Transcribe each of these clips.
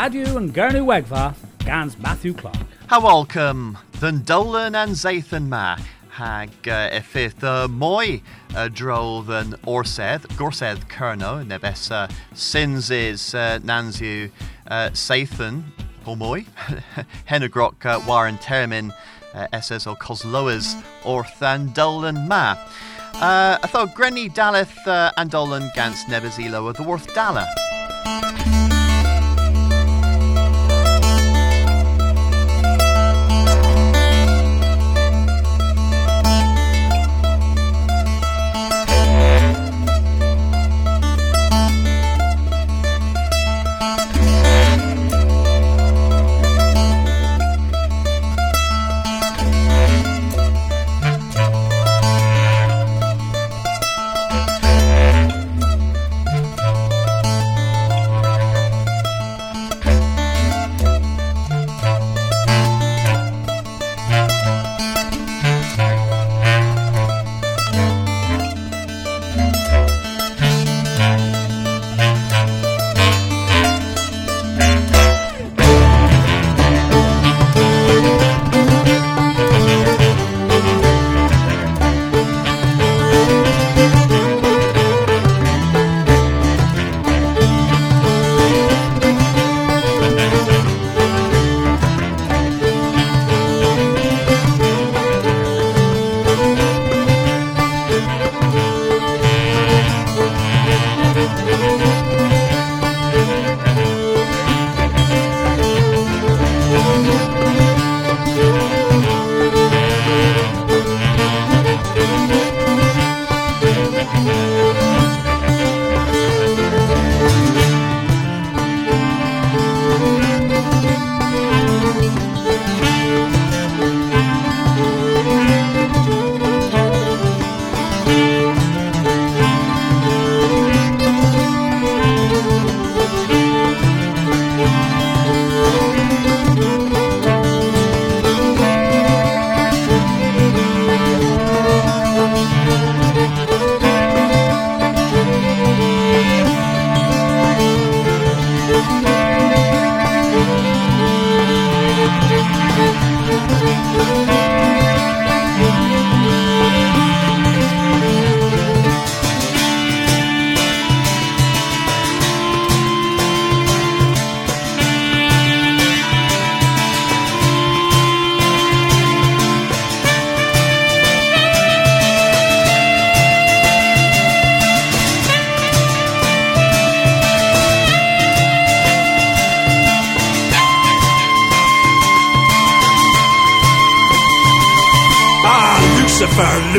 Radio and Gernu Wegva, Gans Matthew Clark. How welcome, then Dolan and Zathan Ma. Hag uh, effith uh, moi uh, dro than orsedd, gorsedd kerno, nebes sins is uh, nanzu uh, Sathan, o moi, henagrok waren termin SS o cosloas orth and dolan ma. Uh, I thought Grenny Daleth uh, and Dolan Gans Nebezilo of the Worth Dala.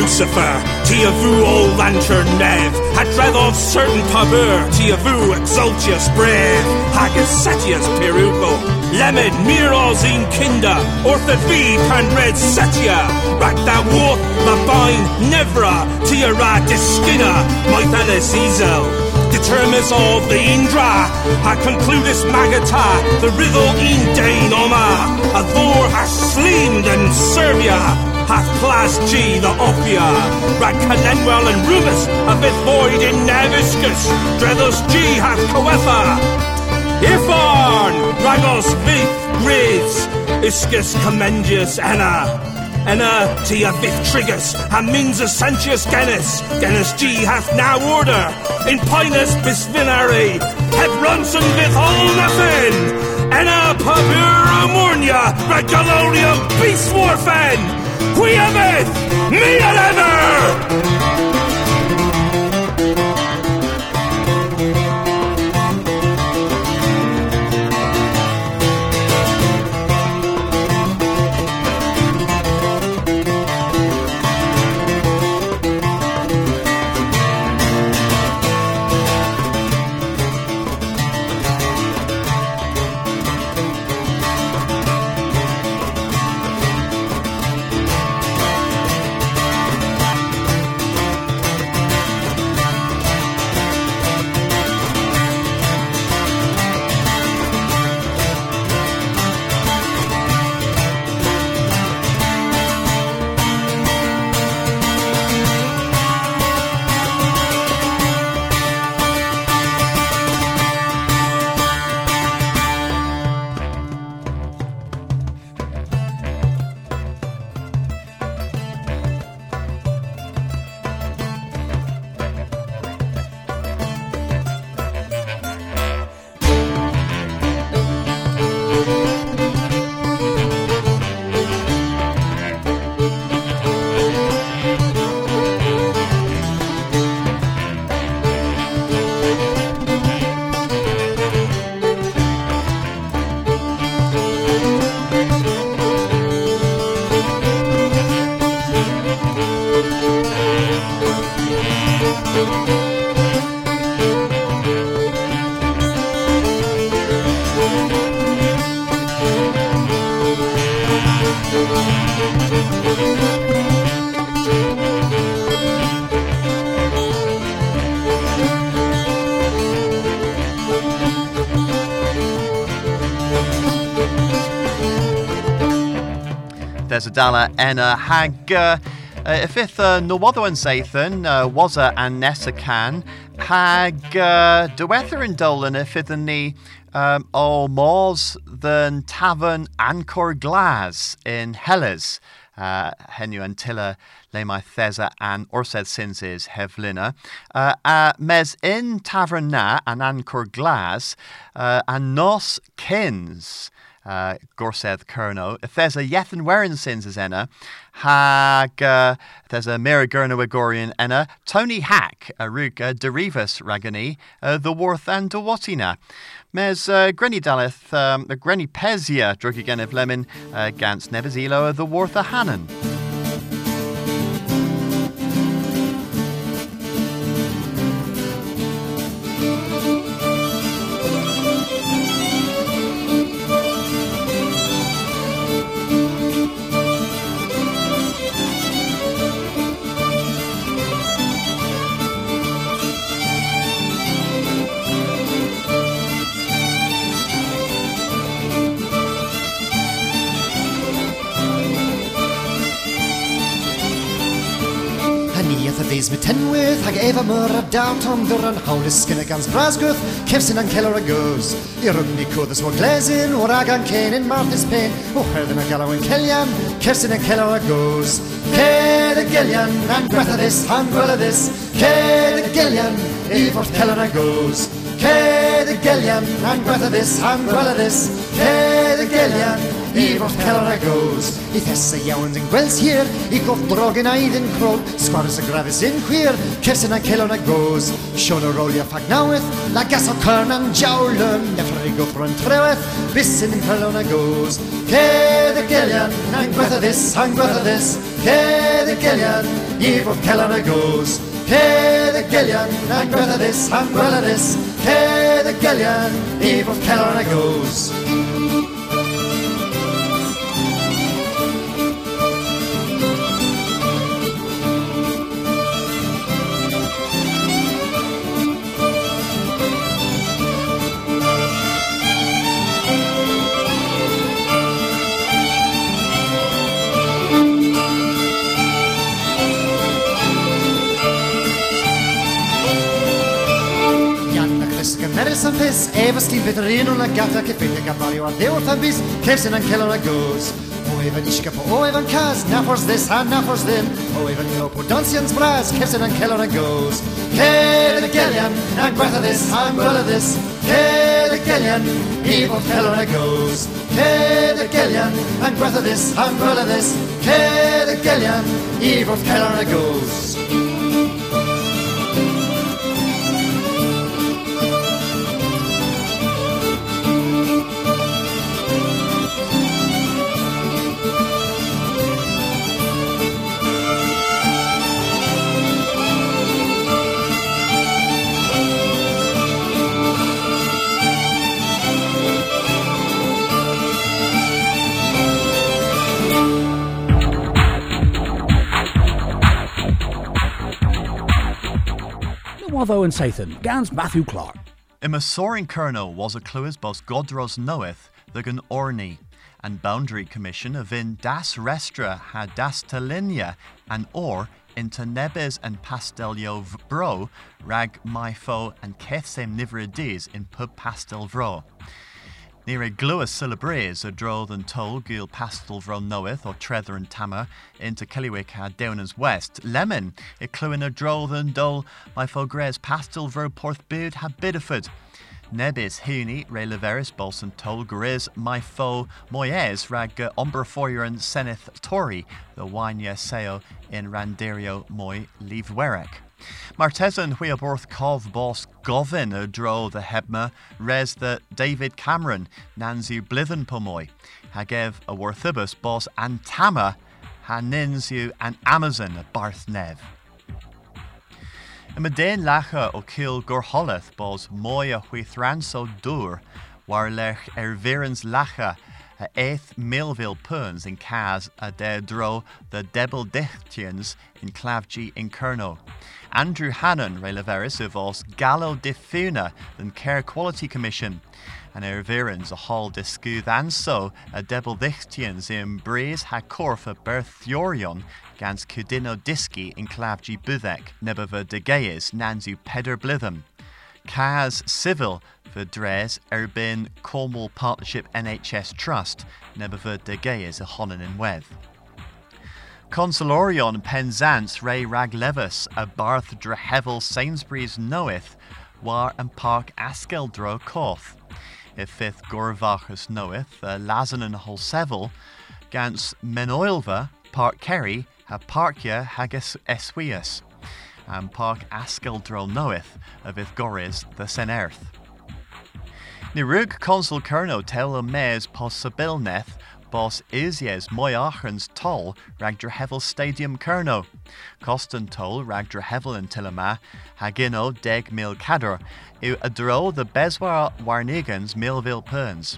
Lucifer, Tiavu ol lantern nev, Hadreddov certain pabur, Tiavu exultius brave, Haggis setius peruco, Lemon miros in kinda, Ortha vi pan red setia, Ragda woth, Labine, Nevra, Tiara diskina, Mythalis ezel, determines all the Indra, ha concludis magata, the riddle in Dane a Thor has slimed and Serbia, hath class G the Ophia, Rag Canenwell and Rubus a bit void in Naviscus, Drethos G hath Coetha, Ifarn, Ragos Vith Riz, Iscus Commendius Anna, Enna tia Vith Trigus, Aminza Santius Genus, Genus G hath now order, in Pinus Bisvinary, Het Ronson Vith all Enna Pabura Mornia, Regaloria Beast Warfen, Quiameth! Me ever! Mesadala Enna hag uh, ifith uh, Nawadwan Zathan uh, was a an Nessacan hag uh, Dwether and Dolan ifith ni um, o mors than Tavern Ancor Glas in Hellas. Uh, henu antilla le mai thesa an orsedd sinses hevlina. Uh, uh, mes in tavern na an ancor glas uh, an nos kins uh, gorsedd Kerno. There's a yethan werin sins as enna. Hag uh, there's a mira gurna agorian enna. Tony Hack a rug uh, derivus ragani uh, the worth and the watina. Mes uh, Grenny Daleth, um, Grenny Pesia, drug again of lemon, uh, Gans Nevezilo, the Worth of Hannon. Rhys Mytenwydd hag efa Myr a daw Tom ddwr Ddyran Hawlus gyda gans brasgwth Cefsyn an Celer a Goes I rwgni cwddys o glesyn O'r agan cenin Marthys Pen. O herddyn a galaw yn Celian Cefsyn an Celer a Goes Ced y Gelian An Han an gweladdus Ced y Gelian I fwrth Celer a Goes Ced y Gelian An Han an gweladdus Ced y Gelian i fod celer a goes. I thesa iawn yn gwels hir I goff drogyn aid yn crod Sgwars y grafus yn chwir Cefsyn a celer a goes. Sion o rolio ffag nawydd La gas o cyrn an jawlyn Neffr i goffro yn treweth Bysyn yn cyrlon a goes. Ced y gelian Na'n gwetha this, a'n gwetha this Ced y gelian I fod celer a goes. Ced y gelian Na'n gwetha this, a'n gwetha this Ced y gelian I fod celer a goes. Nerys un o'n agata ce ffeithio gan fario a ddew wrth am bus, cef sy'n ancelon a goes. O efo nisgap o efo cas, na ffors this, ha na ffors ddim. O efo nilop o dansians bras, cef sy'n ancelon a goes. Ced y gelian, na gwetha this, ha gwela this. Ced y gelian, i fod celon a goes. Ced y gelian, na gwetha this, ha gwela this. Ced y gelian, i fod celon a goes. Watho and Sathan, Gans Matthew Clark. Ima soaring Kerno was a clues bos Godros knoweth the gan orni, and Boundary Commission of in das restra had das talinia and or into nebes and pastelio bro rag myfo and kethsem nivrides in pub pastel vro. A glua syllabres a droll and toll gil pastel vro knoweth or trether and tama into Kellywick had downers west. Lemon, a cluin a droll and dole my fogres pastel vro porth beard had bideford. Nebis huni re leveris bolson tol gris my foe moyes rag ombra foyer seneth tori the wanya seo in randerio moy leave werek. Martesan hui borth cov boss govin a dro the hebma res the David Cameron nanzu blithen pomoy hagev a worthibus boss antama ha ninzu an Amazon barth nev. Y mae den lacha o cil gorholeth bos moi a huithranso dŵr war lech er virens lacha eith milville puns in cas a de dro the debel dichtians in clavgi in Kerno. Andrew Hannon releveris of os Gallo Diffuna than Care Quality Commission. And er a hall discudd anso a debel dichtians in breeze ha corfa berthiorion gans cudino disci in clavgi buddek nebava de geis nanzu peder blitham. Cas Civil for Dres Erbin Cornwall Partnership NHS Trust nebava de geis a honan in wedd. Consolorion Penzance Ray Raglevis a Barth Drehevel Sainsbury's knoweth war and Park Askeldro Koth. If fifth Gorvachus knoweth a and Holsevel Gans Menoilva Park Kerry a Parkia Haggis Eswius and Park Askeldro knoweth of if Goris the Sen Earth. Nirug Consul Kerno tel a mes possibilneth Bos Isies Moyachens Toll Ragdrahevel Stadium Kerno. Costan Toll Ragdrahevel in Tilama Hagino Deg Mil Cador U Adro the Beswar Warnegans Millville Perns.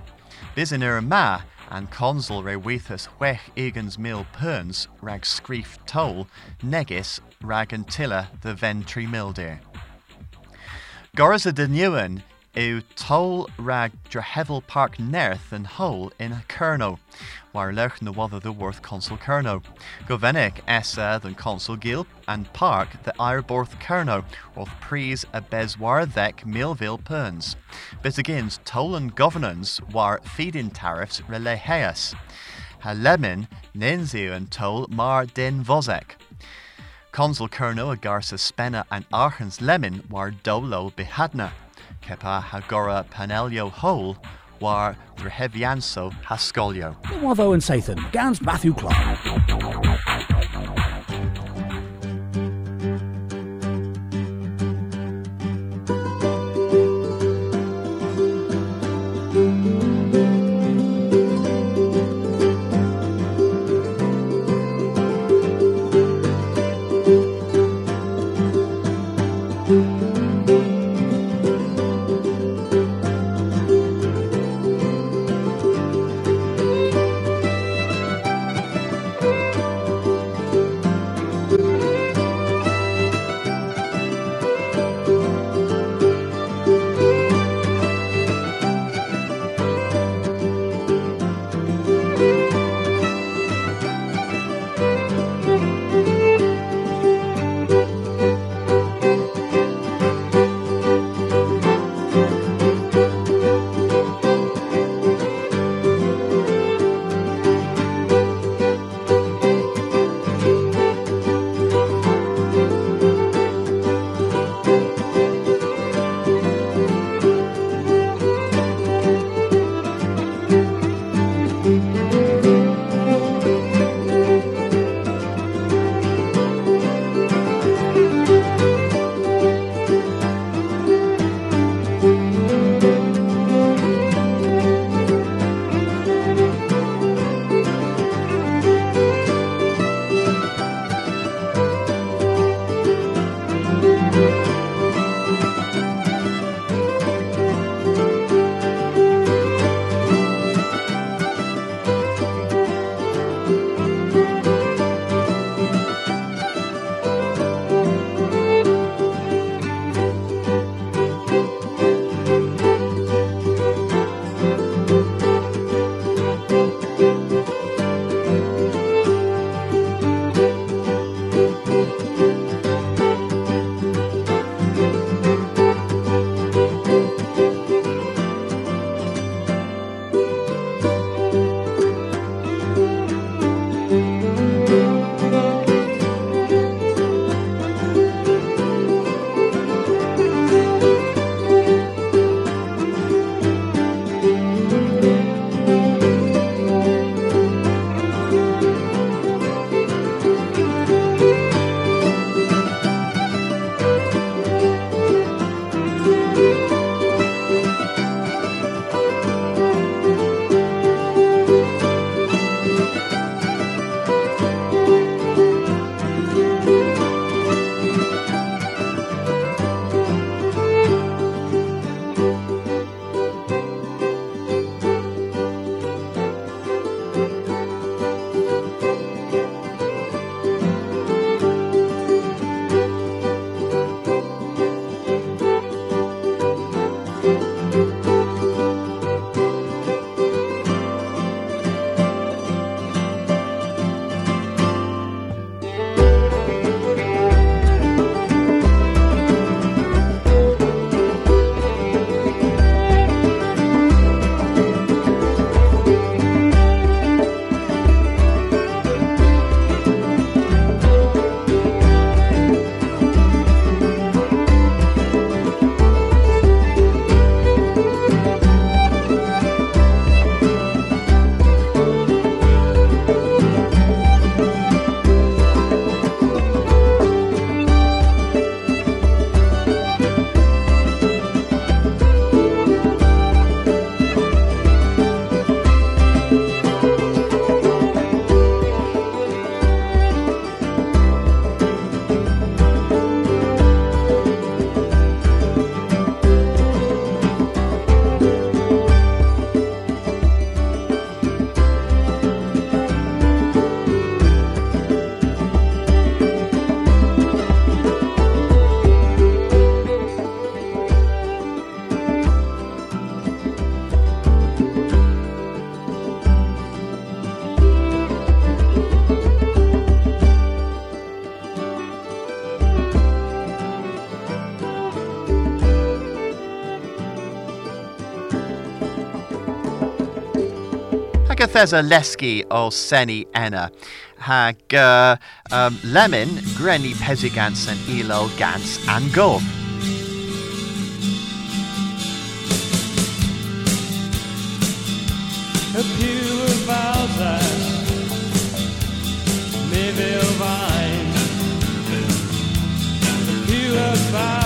Bisinir Ma and Consul Rewethus Wech Egans Mil Perns Rag Screef Toll Negis rag Ragantilla the Ventry Mildeer. Gorza de Newen yw tol rag Drehevel Park Nerth and Hole in Kerno, waar lech na wadda the worth Consul Kerno. Govenik essa than Consul Gil and Park the Ireborth Kerno, of Pries a Beswar Thek Perns. But against toll and governance war feed-in tariffs releheas. Ha lemon, ninzu and toll mar den vozek. Consul Kerno a Garza Spenna and Archens lemin war dolo behadna. Kepa Hagora Panelio Hole war Drehevianso Hascolio. Watho and Sathan, Gans Matthew Clark. Hagathes a leski o seni enna. Hag uh, um, lemon, grenny pesigans and elo gans and go. A pure valsas, Mayville vine, a pure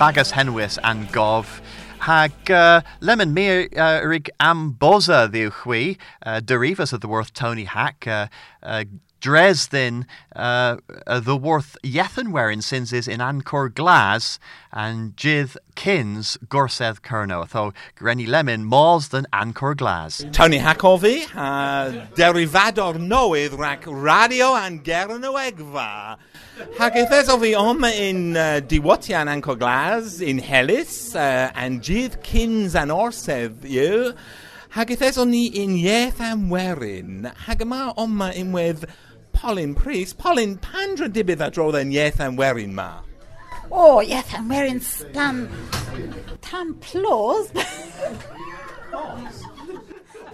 bagas henwys and Gov. Hag uh, lemon mir uh, rig am boza ddiw uh, derivas of the worth Tony Hack, uh, uh, Dresden, uh, the worth Yethan wearing sins is in Ancor Glas, and Jith Kins Gorseth Kerno, tho Grenny Lemon Mals than Ancor Glas. Tony Hakovi, uh, derivador noedd rac radio and gerno egfa. Hag om in uh, Diwatian Anco Glas, in Helis, uh, and Jith Kins an Orsedd, yw. Hag eithes ni in Ieth am Werin. Hag yma om in Polyn Priest. Polyn, pandra dibydd a drodd yn Ieth am Werin ma? Oh, yes, I'm wearing stan tan plos.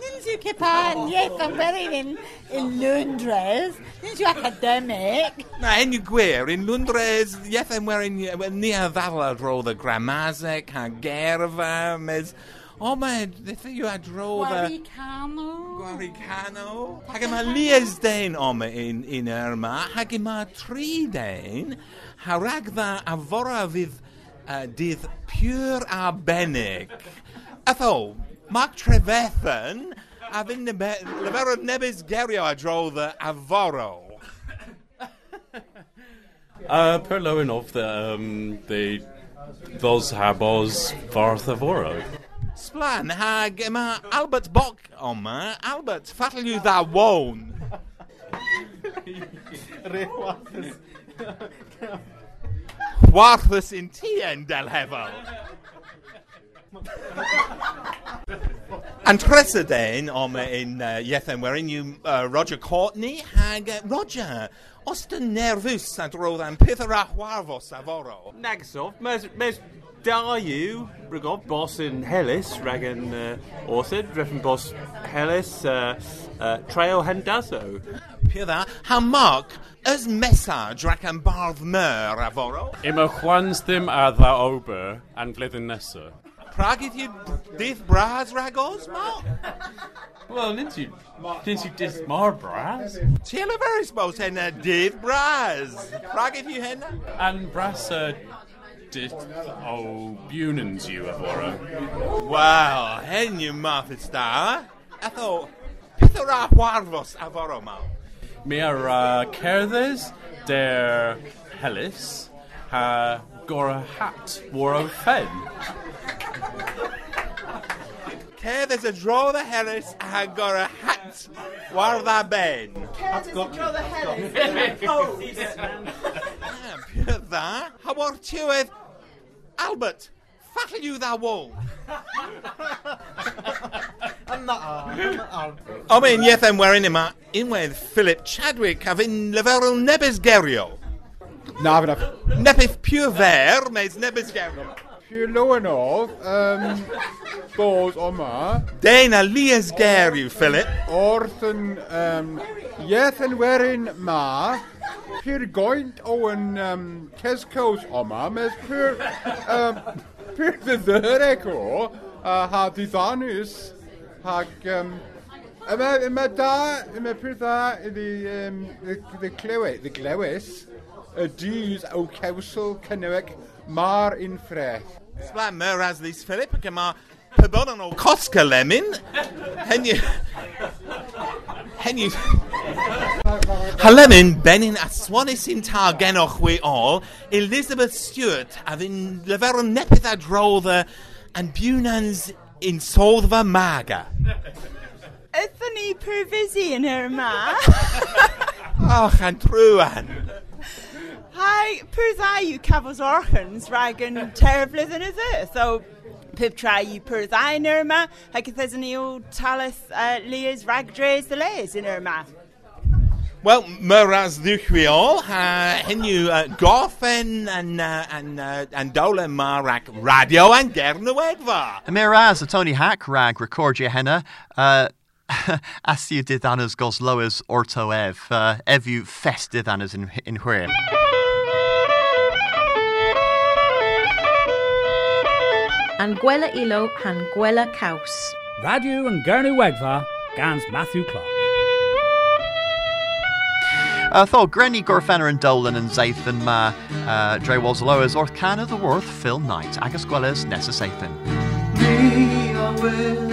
Nins yw cypan, yes, I'm wearing in, in Lundres. Nins yw academic. Na, enw gwir, in Lundres, Ieth am Werin, ni a ddafl a drodd y Gramasec, a gerfa, mes... O, mae, ddeth yw a drodd y... Waricano. Guaricano. Hag yma lies dain om in, in Irma. Hag yma tri dain. Harag dda a fora fydd uh, dydd pure arbennig. Atho, Mark Trevethan a fynd lefer o nebys gerio a drodd y aforo. Uh, per lowen of the, um, the those habos varth avoro. Sblan, hag yma Albert Bock oma. Albert, fatal yw dda won. Warthus in tien del hefel. And Tresadain om in uh, Yethen werin you uh, Roger Courtney hag uh, Roger. Osten nervus a drodd am peth yr ahwarfos a foro. Nagsof, mes, mes da yw, rygof, bos yn Helys, rag yn uh, orthid, refn bos Helys, uh, uh, trail hendaso. Peth dda. Ha Mark, ys mesaj rac am bardd myr a foro. Ima chwans ddim a dda ober an flwyddyn nesaf. Pragyd yw dydd bras ragos, Mark? Wel, nid i, nid i dis mor bras. Ti'n efer ysbos hynna dydd bras. Pragyd yw hynna? An bras uh, dit o bunans yw a foro. Wel, hyn yw math y star. Atho, peth o'r ahwarfos a foro, Mark? Mi ar uh, cerddys der helys ha gora hat war o fen. Care there's a draw the Hellas a got a hat war dda ben. Ah, Pure dda. Ha war tiwedd Albert, fatal yw dda wol. O mewn iethem werin yma, unwedd Philip Chadwick a fy'n leferol nebys gerio. Na, fyna Nepeth pure fer, meis nebys gerio. Llywanodd, um, bod oma, yma... Dena lias ger yw, Philip. Wrth yn... Um, ieth yn werin ma, pyr goint o yn um, cescos oma, mes pyr... Um, pyr ddyddereg o, uh, ha diddanus, hag... Um, Yma, yma da, yma pyr dda ydi... um, the, the glywis, the glywis, y dys o cewsol cynnywig Mar un ffres. Sbla, myr as lys Philip, ac yma pybodon o Cosca Lemon. Henni... Henni... Halemin benyn a swanus i'n ta genoch we all, Elizabeth Stewart a fy'n lyfer o nepeth a drodda yn biwnans in soddfa maga. Ydyn ni pyrfysi yn yr yma. Och, an drwan. Trwan. Hai, pyrddau yw cafos orchans rag yn terflydd yn y dde. So, pib tra yw pyrddau yn yr yma, hag ydys ni o talus uh, lias rag dres y les yn yr yma. Wel, myras ddiwchwiol, ha hyn yw uh, goffen yn, uh, yn, uh, yn dawle mar ac radio yn gern y wedfa. Miraz a Tony Hack rag record your henna. Uh, as you did anas gos loas orto ev. Uh, ev you fest did anas in, in where. An gwela ilo han gwela caws. Radio and Gurney Wegva, Gans Matthew Clark. Uh, tho Grenny Gorfenner and Dolan and Zathan ma uh, Dre was loas can of the worth Phil Knight agus gwellas Nessa Zathan. Ni a wil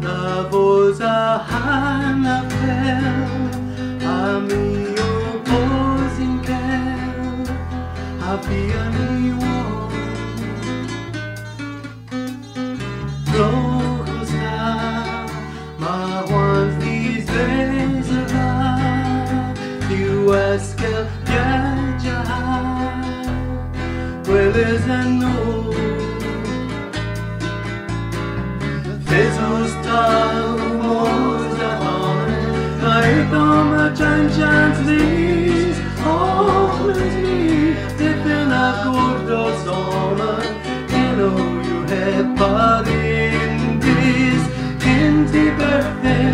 na fos a han a pel a mi o bos in kel a fi well is a no Jesus talmos a I come a chan chans these always me Dipping a gordo soma You you have party in this Kinti berthen Todo